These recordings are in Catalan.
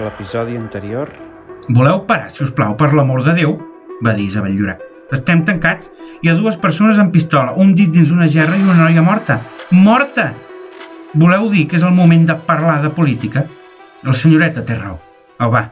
A l'episodi anterior... Voleu parar, si us plau, per l'amor de Déu? va dir Isabel Llorac. Estem tancats. Hi ha dues persones amb pistola, un dit dins una gerra i una noia morta. Morta! Voleu dir que és el moment de parlar de política? La senyoreta té raó. Au, va,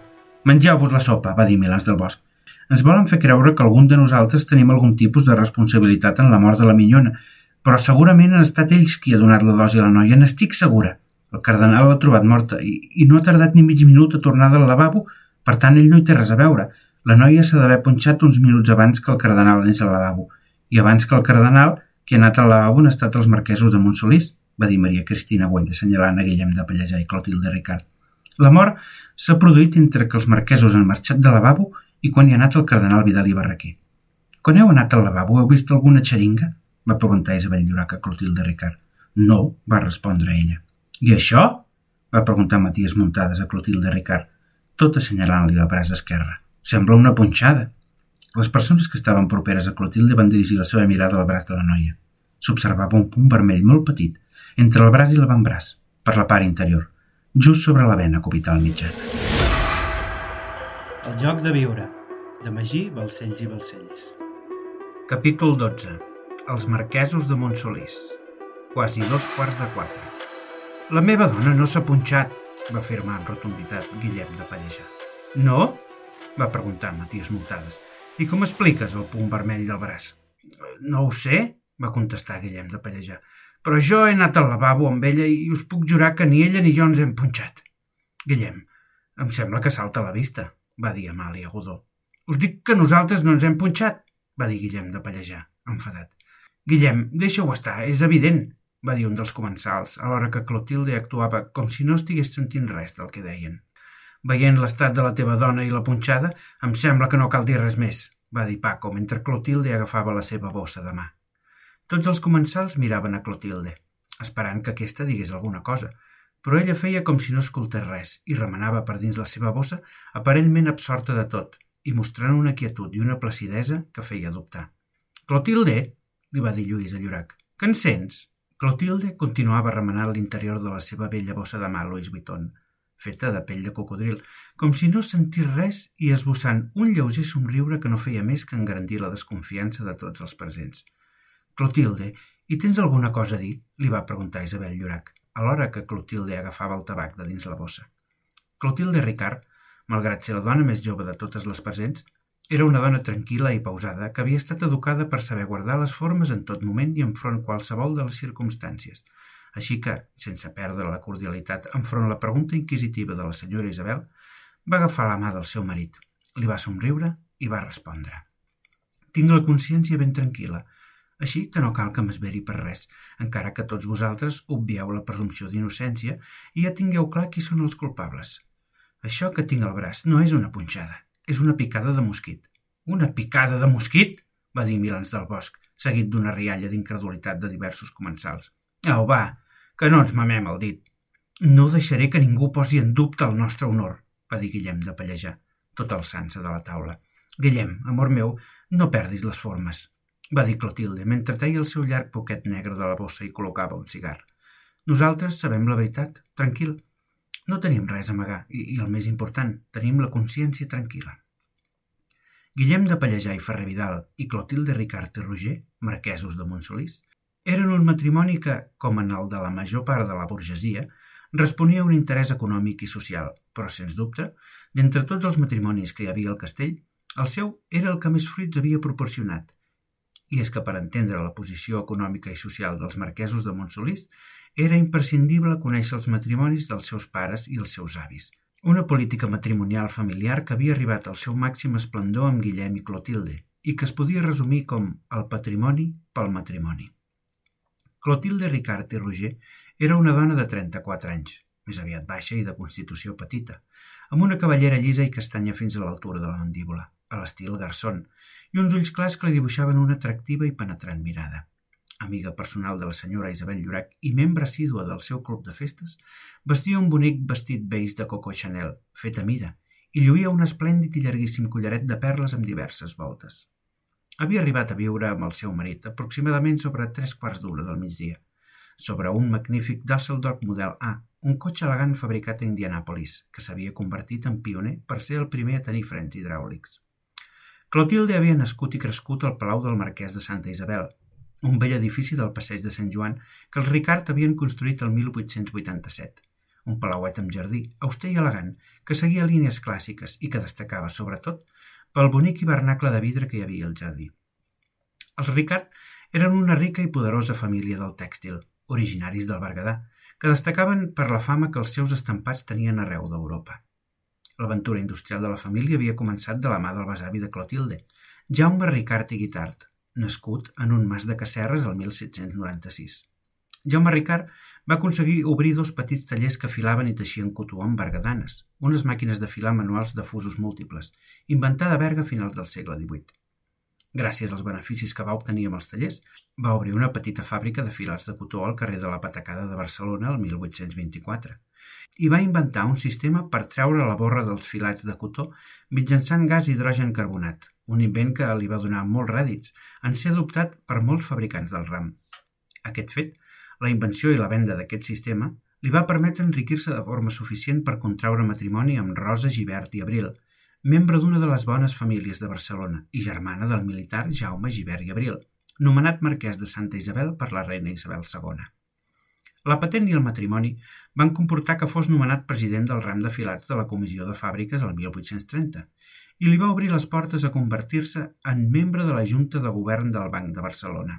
mengeu-vos la sopa, va dir Milans del Bosc. Ens volen fer creure que algun de nosaltres tenim algun tipus de responsabilitat en la mort de la minyona, però segurament han estat ells qui ha donat la dosi a la noia, n'estic segura. El cardenal l'ha trobat morta i, i no ha tardat ni mig minut a tornar del lavabo, per tant ell no hi té res a veure. La noia s'ha d'haver punxat uns minuts abans que el cardenal anés al lavabo, i abans que el cardenal, qui ha anat al lavabo han estat els marquesos de Montsolís, va dir Maria Cristina Güell, assenyalant a Guillem de Pallejà i Clotilde Ricard. La mort s'ha produït entre que els marquesos han marxat de lavabo i quan hi ha anat el cardenal Vidal i Barraquer. Quan heu anat al lavabo heu vist alguna xeringa? va preguntar Isabel Llorac a Clotilde Ricard. No, va respondre ella. I això? va preguntar Matías Muntades a Clotilde Ricard, tot assenyalant-li el braç esquerre. Sembla una punxada. Les persones que estaven properes a Clotilde van dirigir la seva mirada al braç de la noia. S'observava un punt vermell molt petit, entre el braç i l'avantbraç, per la part interior, just sobre la vena cubital mitjana. El joc de viure, de Magí, Balcells i Balcells. Capítol 12. Els marquesos de Montsolís. Quasi dos quarts de quatre. La meva dona no s'ha punxat, va afirmar amb rotunditat Guillem de Pallejà. No? va preguntar Matías Multades. I com expliques el punt vermell del braç? No ho sé, va contestar Guillem de Pallejà. Però jo he anat al lavabo amb ella i us puc jurar que ni ella ni jo ens hem punxat. Guillem, em sembla que salta a la vista, va dir Amàlia Godó. Us dic que nosaltres no ens hem punxat, va dir Guillem de Pallejà, enfadat. Guillem, deixa-ho estar, és evident, va dir un dels comensals, alhora que Clotilde actuava com si no estigués sentint res del que deien. Veient l'estat de la teva dona i la punxada, em sembla que no cal dir res més, va dir Paco, mentre Clotilde agafava la seva bossa de mà. Tots els comensals miraven a Clotilde, esperant que aquesta digués alguna cosa, però ella feia com si no escoltés res i remenava per dins la seva bossa, aparentment absorta de tot, i mostrant una quietud i una placidesa que feia dubtar. Clotilde, li va dir Lluís a Llorac, que en sents? Clotilde continuava remenant l'interior de la seva vella bossa de mà Louis Vuitton, feta de pell de cocodril, com si no sentís res i esbossant un lleuger somriure que no feia més que engrandir la desconfiança de tots els presents. Clotilde, hi tens alguna cosa a dir? li va preguntar Isabel Llorac, alhora que Clotilde agafava el tabac de dins la bossa. Clotilde Ricard, malgrat ser la dona més jove de totes les presents, era una dona tranquil·la i pausada que havia estat educada per saber guardar les formes en tot moment i enfront qualsevol de les circumstàncies. Així que, sense perdre la cordialitat enfront la pregunta inquisitiva de la senyora Isabel, va agafar la mà del seu marit, li va somriure i va respondre. Tinc la consciència ben tranquil·la, així que no cal que m'esveri per res, encara que tots vosaltres obvieu la presumpció d'innocència i ja tingueu clar qui són els culpables. Això que tinc al braç no és una punxada, és una picada de mosquit. Una picada de mosquit? va dir Milans del Bosc, seguit d'una rialla d'incredulitat de diversos comensals. Au, va, que no ens mamem el dit. No deixaré que ningú posi en dubte el nostre honor, va dir Guillem de Pallejà, tot alçant-se de la taula. Guillem, amor meu, no perdis les formes, va dir Clotilde, mentre teia el seu llarg poquet negre de la bossa i col·locava un cigar. Nosaltres sabem la veritat, tranquil. No tenim res a amagar i, i el més important, tenim la consciència tranquil·la. Guillem de Pallejà i Ferrer Vidal i Clotilde Ricard i Roger, marquesos de Montsolís, eren un matrimoni que, com en el de la major part de la burgesia, responia a un interès econòmic i social, però, sens dubte, d'entre tots els matrimonis que hi havia al castell, el seu era el que més fruits havia proporcionat. I és que per entendre la posició econòmica i social dels marquesos de Montsolís era imprescindible conèixer els matrimonis dels seus pares i els seus avis. Una política matrimonial familiar que havia arribat al seu màxim esplendor amb Guillem i Clotilde i que es podia resumir com el patrimoni pel matrimoni. Clotilde Ricard i Roger era una dona de 34 anys, més aviat baixa i de constitució petita, amb una cavallera llisa i castanya fins a l'altura de la mandíbula, a l'estil garçon, i uns ulls clars que li dibuixaven una atractiva i penetrant mirada amiga personal de la senyora Isabel Llorac i membre assídua del seu club de festes, vestia un bonic vestit beix de Coco Chanel, fet a mida, i lluïa un esplèndid i llarguíssim collaret de perles amb diverses voltes. Havia arribat a viure amb el seu marit aproximadament sobre tres quarts d'una del migdia. sobre un magnífic Dusseldorf Model A, un cotxe elegant fabricat a Indianapolis, que s'havia convertit en pioner per ser el primer a tenir frens hidràulics. Clotilde havia nascut i crescut al Palau del Marquès de Santa Isabel, un vell edifici del passeig de Sant Joan que els Ricard havien construït el 1887. Un palauet amb jardí, auster i elegant, que seguia línies clàssiques i que destacava, sobretot, pel bonic hivernacle de vidre que hi havia al jardí. Els Ricard eren una rica i poderosa família del tèxtil, originaris del Berguedà, que destacaven per la fama que els seus estampats tenien arreu d'Europa. L'aventura industrial de la família havia començat de la mà del besavi de Clotilde, Jaume Ricard i Guitart, nascut en un mas de Casserres el 1796. Jaume Ricard va aconseguir obrir dos petits tallers que filaven i teixien cotó amb bergadanes, unes màquines de filar manuals de fusos múltiples, inventada a Berga a finals del segle XVIII. Gràcies als beneficis que va obtenir amb els tallers, va obrir una petita fàbrica de filats de cotó al carrer de la Patacada de Barcelona el 1824 i va inventar un sistema per treure la borra dels filats de cotó mitjançant gas hidrogen carbonat, un invent que li va donar molts rèdits, en ser adoptat per molts fabricants del ram. Aquest fet, la invenció i la venda d'aquest sistema, li va permetre enriquir-se de forma suficient per contraure matrimoni amb Rosa Givert i Abril, membre d'una de les bones famílies de Barcelona i germana del militar Jaume Givert i Abril, nomenat marquès de Santa Isabel per la reina Isabel II. La patent i el matrimoni van comportar que fos nomenat president del ram de filats de la Comissió de Fàbriques el 1830 i li va obrir les portes a convertir-se en membre de la Junta de Govern del Banc de Barcelona.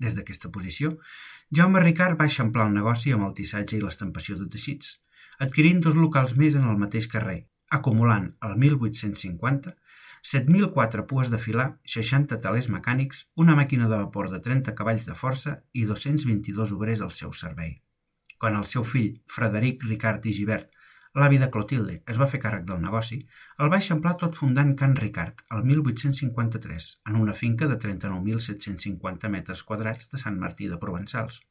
Des d'aquesta posició, Jaume Ricard va eixamplar el negoci amb el tissatge i l'estampació de teixits, adquirint dos locals més en el mateix carrer, acumulant el 1850 7.004 pues de filar, 60 talers mecànics, una màquina de vapor de 30 cavalls de força i 222 obrers al seu servei. Quan el seu fill, Frederic Ricard i Givert, l'avi de Clotilde, es va fer càrrec del negoci, el va eixamplar tot fundant Can Ricard, el 1853, en una finca de 39.750 metres quadrats de Sant Martí de Provençals.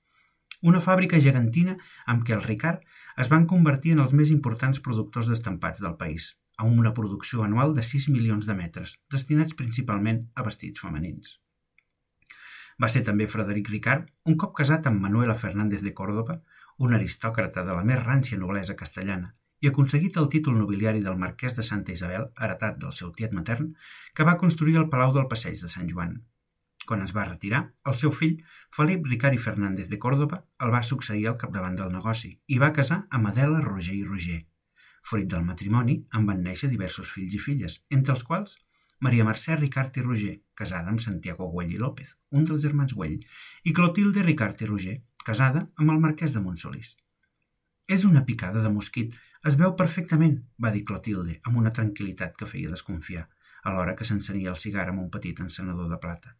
Una fàbrica gegantina amb què el Ricard es van convertir en els més importants productors d'estampats del país, amb una producció anual de 6 milions de metres, destinats principalment a vestits femenins. Va ser també Frederic Ricard, un cop casat amb Manuela Fernández de Córdoba, un aristòcrata de la més rància noblesa castellana, i aconseguit el títol nobiliari del marquès de Santa Isabel, heretat del seu tiet matern, que va construir el Palau del Passeig de Sant Joan, quan es va retirar, el seu fill, Felip Ricari Fernández de Córdoba, el va succeir al capdavant del negoci i va casar amb Adela Roger i Roger. Fruit del matrimoni, en van néixer diversos fills i filles, entre els quals Maria Mercè Ricart i Roger, casada amb Santiago Güell i López, un dels germans Güell, i Clotilde Ricart i Roger, casada amb el marquès de Montsolís. És una picada de mosquit, es veu perfectament, va dir Clotilde, amb una tranquil·litat que feia desconfiar, alhora que s'encenia el cigar amb un petit encenedor de plata.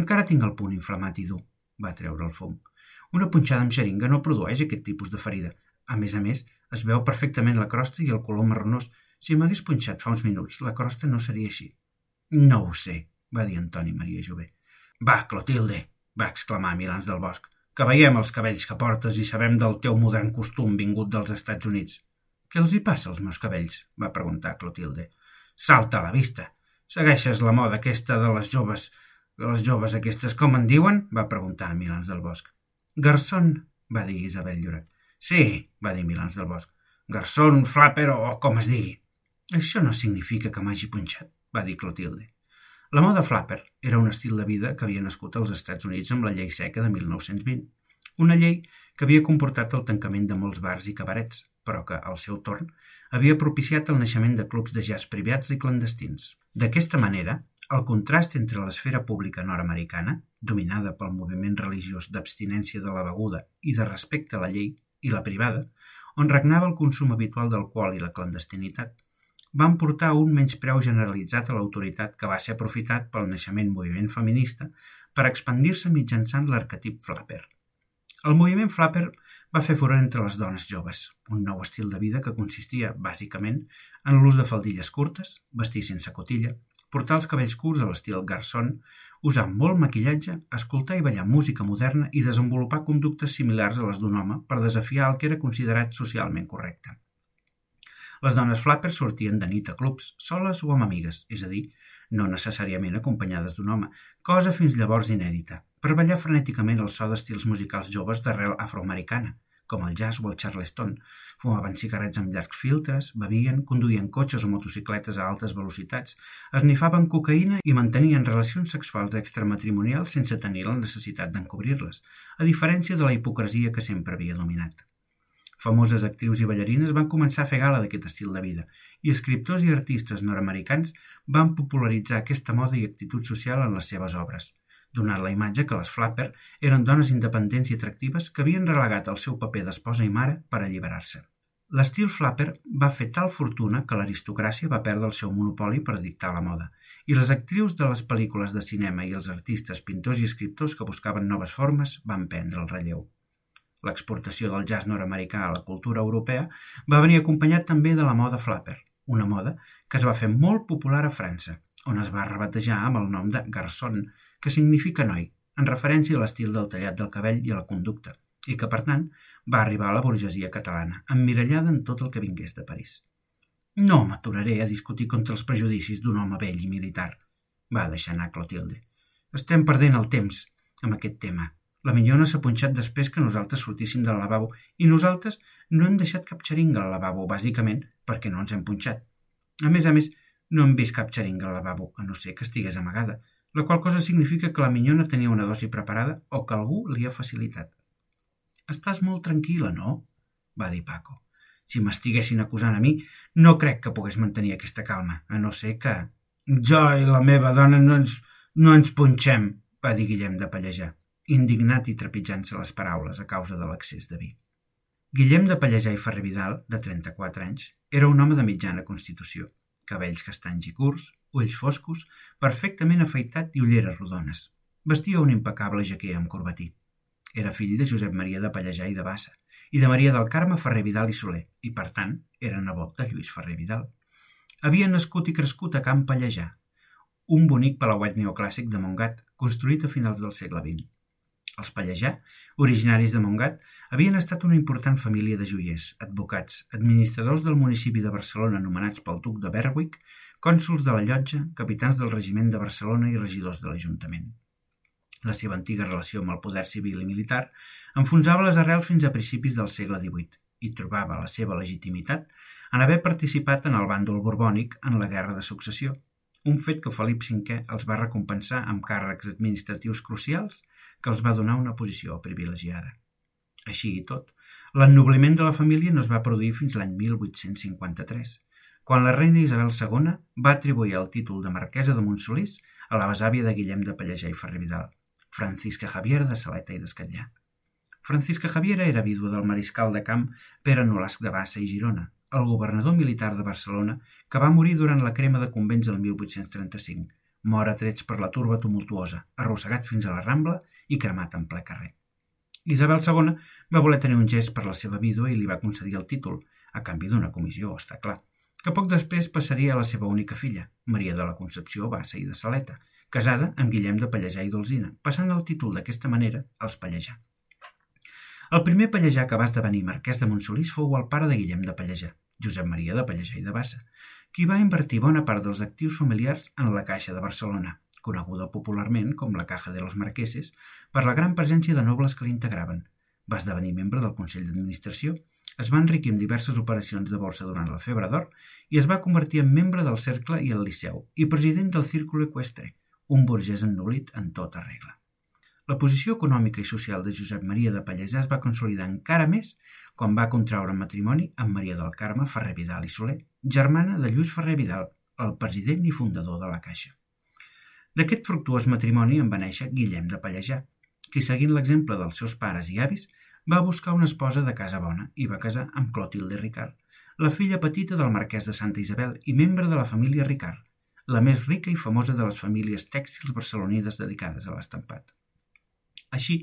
Encara tinc el punt inflamat i dur, va treure el fum. Una punxada amb xeringa no produeix aquest tipus de ferida. A més a més, es veu perfectament la crosta i el color marronós. Si m'hagués punxat fa uns minuts, la crosta no seria així. No ho sé, va dir Antoni Maria Jové. Va, Clotilde, va exclamar Milans del Bosc, que veiem els cabells que portes i sabem del teu modern costum vingut dels Estats Units. Què els hi passa als meus cabells? va preguntar Clotilde. Salta a la vista. Segueixes la moda aquesta de les joves les joves aquestes com en diuen? va preguntar Milans del Bosc. Garçon, va dir Isabel Lloret. Sí, va dir Milans del Bosc. Garçon, flapper o com es digui. Això no significa que m'hagi punxat, va dir Clotilde. La moda flapper era un estil de vida que havia nascut als Estats Units amb la llei seca de 1920, una llei que havia comportat el tancament de molts bars i cabarets, però que, al seu torn, havia propiciat el naixement de clubs de jazz privats i clandestins. D'aquesta manera, el contrast entre l'esfera pública nord-americana, dominada pel moviment religiós d'abstinència de la beguda i de respecte a la llei, i la privada, on regnava el consum habitual d'alcohol i la clandestinitat, van portar un menyspreu generalitzat a l'autoritat que va ser aprofitat pel naixement moviment feminista per expandir-se mitjançant l'arquetip flapper. El moviment flapper va fer furor entre les dones joves, un nou estil de vida que consistia, bàsicament, en l'ús de faldilles curtes, vestir sense cotilla, portar els cabells curts a l'estil garçon, usar molt maquillatge, escoltar i ballar música moderna i desenvolupar conductes similars a les d'un home per desafiar el que era considerat socialment correcte. Les dones flappers sortien de nit a clubs, soles o amb amigues, és a dir, no necessàriament acompanyades d'un home, cosa fins llavors inèdita, per ballar frenèticament el so d'estils musicals joves d'arrel afroamericana, com el jazz o el charleston. Fumaven cigarrets amb llargs filtres, bevien, conduïen cotxes o motocicletes a altes velocitats, esnifaven cocaïna i mantenien relacions sexuals extramatrimonials sense tenir la necessitat d'encobrir-les, a diferència de la hipocresia que sempre havia dominat. Famoses actrius i ballarines van començar a fer gala d'aquest estil de vida i escriptors i artistes nord-americans van popularitzar aquesta moda i actitud social en les seves obres, donant la imatge que les Flapper eren dones independents i atractives que havien relegat el seu paper d'esposa i mare per alliberar-se. L'estil Flapper va fer tal fortuna que l'aristocràcia va perdre el seu monopoli per dictar la moda, i les actrius de les pel·lícules de cinema i els artistes, pintors i escriptors que buscaven noves formes van prendre el relleu. L'exportació del jazz nord-americà a la cultura europea va venir acompanyat també de la moda flapper, una moda que es va fer molt popular a França, on es va rebatejar amb el nom de garçon, que significa noi, en referència a l'estil del tallat del cabell i a la conducta, i que, per tant, va arribar a la burgesia catalana, emmirallada en tot el que vingués de París. No m'aturaré a discutir contra els prejudicis d'un home vell i militar, va deixar anar Clotilde. Estem perdent el temps amb aquest tema la minyona s'ha punxat després que nosaltres sortíssim del lavabo i nosaltres no hem deixat cap xeringa al lavabo, bàsicament perquè no ens hem punxat. A més a més, no hem vist cap xeringa al lavabo, a no ser que estigués amagada, la qual cosa significa que la minyona tenia una dosi preparada o que algú li ha facilitat. Estàs molt tranquil·la, no? va dir Paco. Si m'estiguessin acusant a mi, no crec que pogués mantenir aquesta calma, a no ser que... Jo i la meva dona no ens, no ens punxem, va dir Guillem de Pallejar indignat i trepitjant-se les paraules a causa de l'accés de vi. Guillem de Pallejà i Ferrer Vidal, de 34 anys, era un home de mitjana constitució, cabells castanys i curts, ulls foscos, perfectament afeitat i ulleres rodones. Vestia un impecable jaquer amb corbatí. Era fill de Josep Maria de Pallejà i de Bassa i de Maria del Carme Ferrer Vidal i Soler, i per tant era nebot de Lluís Ferrer Vidal. Havia nascut i crescut a Camp Pallejà, un bonic palauet neoclàssic de Montgat, construït a finals del segle XX. Els Pallejà, originaris de Montgat, havien estat una important família de joiers, advocats, administradors del municipi de Barcelona anomenats pel duc de Berwick, cònsuls de la llotja, capitans del regiment de Barcelona i regidors de l'Ajuntament. La seva antiga relació amb el poder civil i militar enfonsava les arrels fins a principis del segle XVIII i trobava la seva legitimitat en haver participat en el bàndol borbònic en la Guerra de Successió, un fet que Felip V els va recompensar amb càrrecs administratius crucials que els va donar una posició privilegiada. Així i tot, l'ennobliment de la família no es va produir fins l'any 1853, quan la reina Isabel II va atribuir el títol de marquesa de Montsolís a la besàvia de Guillem de Pallejà i Ferrer-Vidal, Francisca Javiera de Saleta i d'Escatllà. Francisca Javiera era vídua del mariscal de camp Pere Nolasc de Bassa i Girona, el governador militar de Barcelona, que va morir durant la crema de convents el 1835, mor a trets per la turba tumultuosa, arrossegat fins a la Rambla i cremat en ple carrer. Isabel II va voler tenir un gest per la seva vídua i li va concedir el títol, a canvi d'una comissió, està clar, que poc després passaria a la seva única filla, Maria de la Concepció Bassa i de Saleta, casada amb Guillem de Pallejà i d'Olzina, passant el títol d'aquesta manera als Pallejà. El primer Pallejà que va esdevenir marquès de Montsolís fou el pare de Guillem de Pallejà, Josep Maria de Pallejà i de Bassa, qui va invertir bona part dels actius familiars en la Caixa de Barcelona, coneguda popularment com la Caja de los Marqueses, per la gran presència de nobles que l'integraven. Va esdevenir membre del Consell d'Administració, es va enriquir amb diverses operacions de borsa durant la febre d'or i es va convertir en membre del Cercle i el Liceu i president del Círculo Equestre, un burgès ennoblit en tota regla. La posició econòmica i social de Josep Maria de Pallejà es va consolidar encara més quan va contraure matrimoni amb Maria del Carme Ferrer Vidal i Soler, germana de Lluís Ferrer Vidal, el president i fundador de la Caixa. D'aquest fructuós matrimoni en va néixer Guillem de Pallejà, qui, seguint l'exemple dels seus pares i avis, va buscar una esposa de casa bona i va casar amb Clotilde Ricard, la filla petita del marquès de Santa Isabel i membre de la família Ricard, la més rica i famosa de les famílies tèxtils barcelonides dedicades a l'estampat. Així,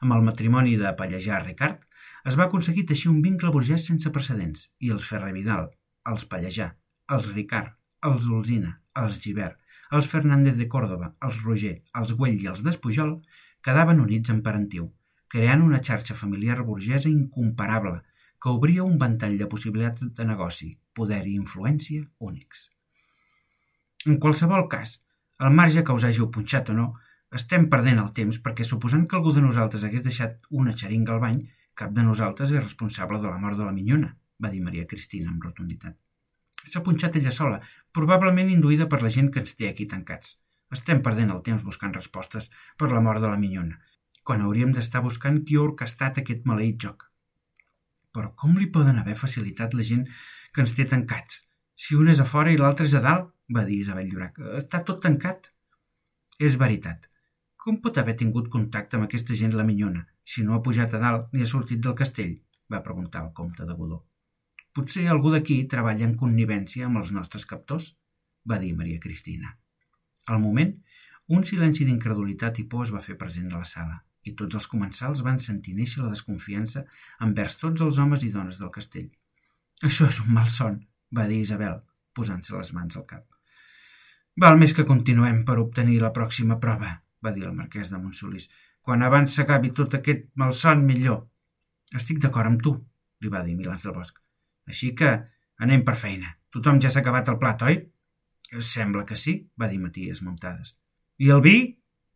amb el matrimoni de Pallejà-Ricard, es va aconseguir teixir un vincle burgès sense precedents i els Ferrer-Vidal, els Pallejà, els Ricard, els Olzina, els Givert, els Fernández de Córdoba, els Roger, els Güell i els Despujol quedaven units en parentiu, creant una xarxa familiar burgesa incomparable que obria un ventall de possibilitats de negoci, poder i influència únics. En qualsevol cas, Al marge que us hàgiu punxat o no, estem perdent el temps perquè suposant que algú de nosaltres hagués deixat una xeringa al bany, cap de nosaltres és responsable de la mort de la minyona, va dir Maria Cristina amb rotunditat. S'ha punxat ella sola, probablement induïda per la gent que ens té aquí tancats. Estem perdent el temps buscant respostes per la mort de la minyona, quan hauríem d'estar buscant qui ha orquestat aquest maleït joc. Però com li poden haver facilitat la gent que ens té tancats? Si un és a fora i l'altre és a dalt, va dir Isabel Llorac. Està tot tancat. És veritat. Com pot haver tingut contacte amb aquesta gent la minyona, si no ha pujat a dalt ni ha sortit del castell? va preguntar el comte de Godó. Potser algú d'aquí treballa en connivència amb els nostres captors? va dir Maria Cristina. Al moment, un silenci d'incredulitat i por es va fer present a la sala, i tots els comensals van sentir néixer la desconfiança envers tots els homes i dones del castell. Això és un malson, va dir Isabel, posant-se les mans al cap. Val més que continuem per obtenir la pròxima prova, va dir el marquès de Montsolís. Quan abans s'acabi tot aquest malson, millor. Estic d'acord amb tu, li va dir Milans del Bosc. Així que anem per feina. Tothom ja s'ha acabat el plat, oi? Sembla que sí, va dir Matías Montades. I el vi?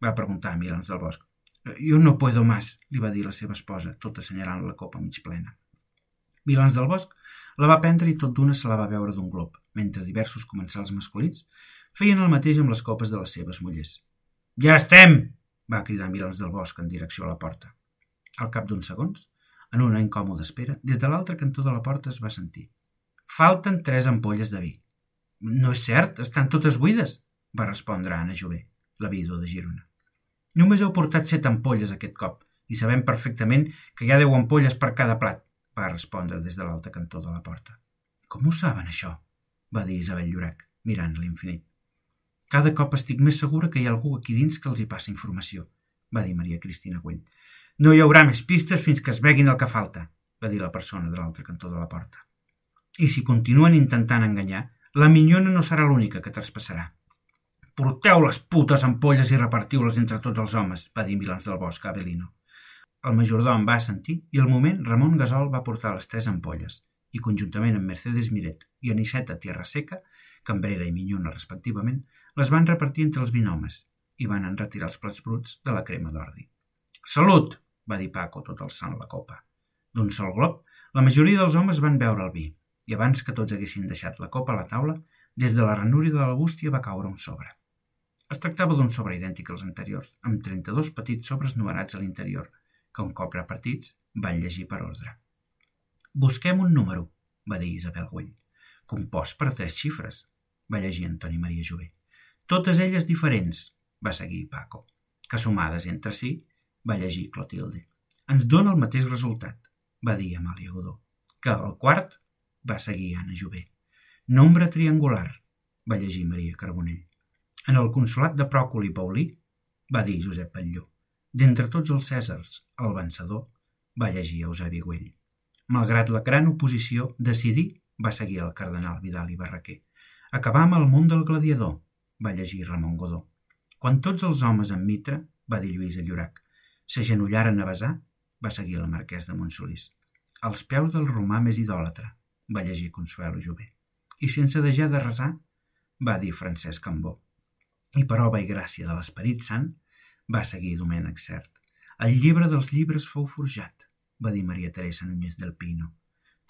va preguntar Milans del Bosc. Jo no puedo más, li va dir la seva esposa, tot assenyalant la copa mig plena. Milans del Bosc la va prendre i tot d'una se la va veure d'un glob, mentre diversos comensals masculins feien el mateix amb les copes de les seves mullers. Ja estem! va cridar Milans del Bosc en direcció a la porta. Al cap d'uns segons, en una incòmoda espera, des de l'altre cantó de la porta es va sentir. Falten tres ampolles de vi. No és cert, estan totes buides, va respondre Anna Jové, la vídua de Girona. Només heu portat set ampolles aquest cop i sabem perfectament que hi ha deu ampolles per cada plat va respondre des de l'altre cantó de la porta. Com ho saben, això? va dir Isabel Llorac, mirant l'infinit. Cada cop estic més segura que hi ha algú aquí dins que els hi passa informació, va dir Maria Cristina Güell. No hi haurà més pistes fins que es veguin el que falta, va dir la persona de l'altre cantó de la porta. I si continuen intentant enganyar, la minyona no serà l'única que traspassarà. Porteu les putes ampolles i repartiu-les entre tots els homes, va dir Milans del Bosc a Avelino. El majordom va assentir i al moment Ramon Gasol va portar les tres ampolles i conjuntament amb Mercedes Miret i Aniceta Tierra Seca, Cambrera i Minyona respectivament, les van repartir entre els vint homes i van enretirar els plats bruts de la crema d'ordi. Salut! va dir Paco tot alçant la copa. D'un sol glob, la majoria dels homes van beure el vi, i abans que tots haguessin deixat la copa a la taula, des de la ranúria de la bústia va caure un sobre. Es tractava d'un sobre idèntic als anteriors, amb 32 petits sobres numerats a l'interior, que un cop repartits van llegir per ordre. Busquem un número, va dir Isabel Güell. Compost per tres xifres, va llegir Antoni Maria Jové. Totes elles diferents, va seguir Paco, que sumades entre si, va llegir Clotilde. Ens dona el mateix resultat, va dir Amàlia Godó, que el quart va seguir Anna Jové. Nombre triangular, va llegir Maria Carbonell. En el consolat de Pròcol i Paulí, va dir Josep Patlló. D'entre tots els Cèsars, el vencedor, va llegir Eusebi Güell. Malgrat la gran oposició, decidir va seguir el cardenal Vidal i Barraquer. Acabar amb el món del gladiador, va llegir Ramon Godó. Quan tots els homes en mitra, va dir Lluïsa Llorac, s'agenollaren a besar, va seguir el marquès de Montsolís. Als peus del romà més idòlatre, va llegir Consuelo Jové. I sense deixar de resar, va dir Francesc Cambó. I per obra i gràcia de l'Esperit Sant, va seguir Domènec Cert. El llibre dels llibres fou forjat, va dir Maria Teresa Núñez del Pino.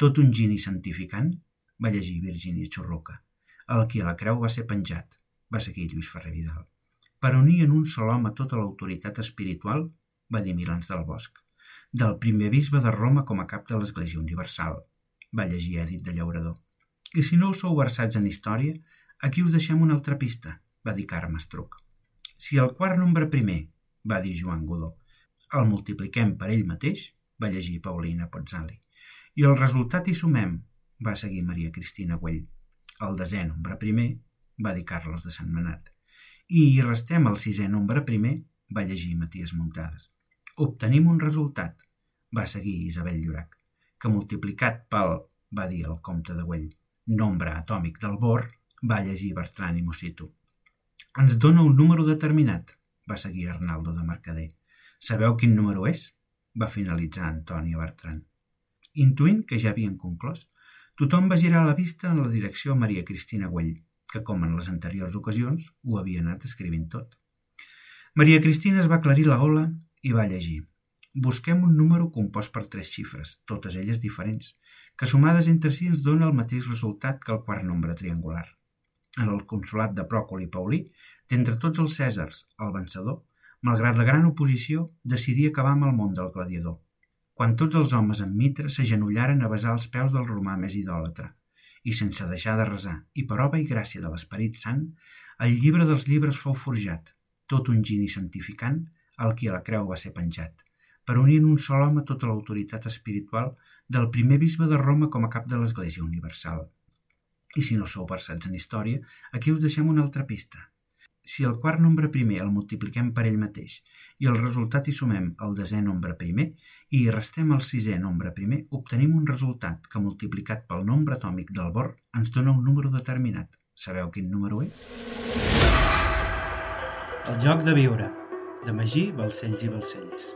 Tot un geni santificant, va llegir Virgínia Xurruca. El qui a la creu va ser penjat, va seguir Lluís Ferrer Vidal. Per unir en un sol home tota l'autoritat espiritual, va dir Milans del Bosc. Del primer bisbe de Roma com a cap de l'Església Universal, va llegir Èdit de Llaurador. I si no us sou versats en història, aquí us deixem una altra pista, va dir Carme Estruc. Si el quart nombre primer, va dir Joan Godó, el multipliquem per ell mateix, va llegir Paulina Pozzali, i el resultat hi sumem, va seguir Maria Cristina Güell. El desè nombre primer, va dir Carlos de Sant Manat, i hi restem el sisè nombre primer, va llegir Matías Muntades. Obtenim un resultat, va seguir Isabel Llorac, que multiplicat pel, va dir el comte de Güell, nombre atòmic del bor, va llegir Bertran i Mosito. Ens dona un número determinat, va seguir Arnaldo de Mercader. Sabeu quin número és? va finalitzar Antònia Bertran. Intuint que ja havien conclòs, tothom va girar la vista en la direcció a Maria Cristina Güell, que, com en les anteriors ocasions, ho havia anat escrivint tot. Maria Cristina es va aclarir la gola i va llegir. Busquem un número compost per tres xifres, totes elles diferents, que sumades entre si ens dona el mateix resultat que el quart nombre triangular. En el consolat de Pròcol i Paulí, d'entre tots els Cèsars, el vencedor, malgrat la gran oposició, decidí acabar amb el món del gladiador. Quan tots els homes amb mitra s'agenollaren a besar els peus del romà més idòlatre, i sense deixar de resar, i per obra i gràcia de l'Esperit Sant, el llibre dels llibres fou forjat, tot un geni santificant, al qui a la creu va ser penjat, per unir en un sol home tota l'autoritat espiritual del primer bisbe de Roma com a cap de l'Església Universal. I si no sou versats en història, aquí us deixem una altra pista. Si el quart nombre primer el multipliquem per ell mateix i el resultat hi sumem el desè nombre primer i hi restem el sisè nombre primer, obtenim un resultat que multiplicat pel nombre atòmic del bor ens dona un número determinat. Sabeu quin número és? El joc de viure, de Magí, Balcells i Balcells.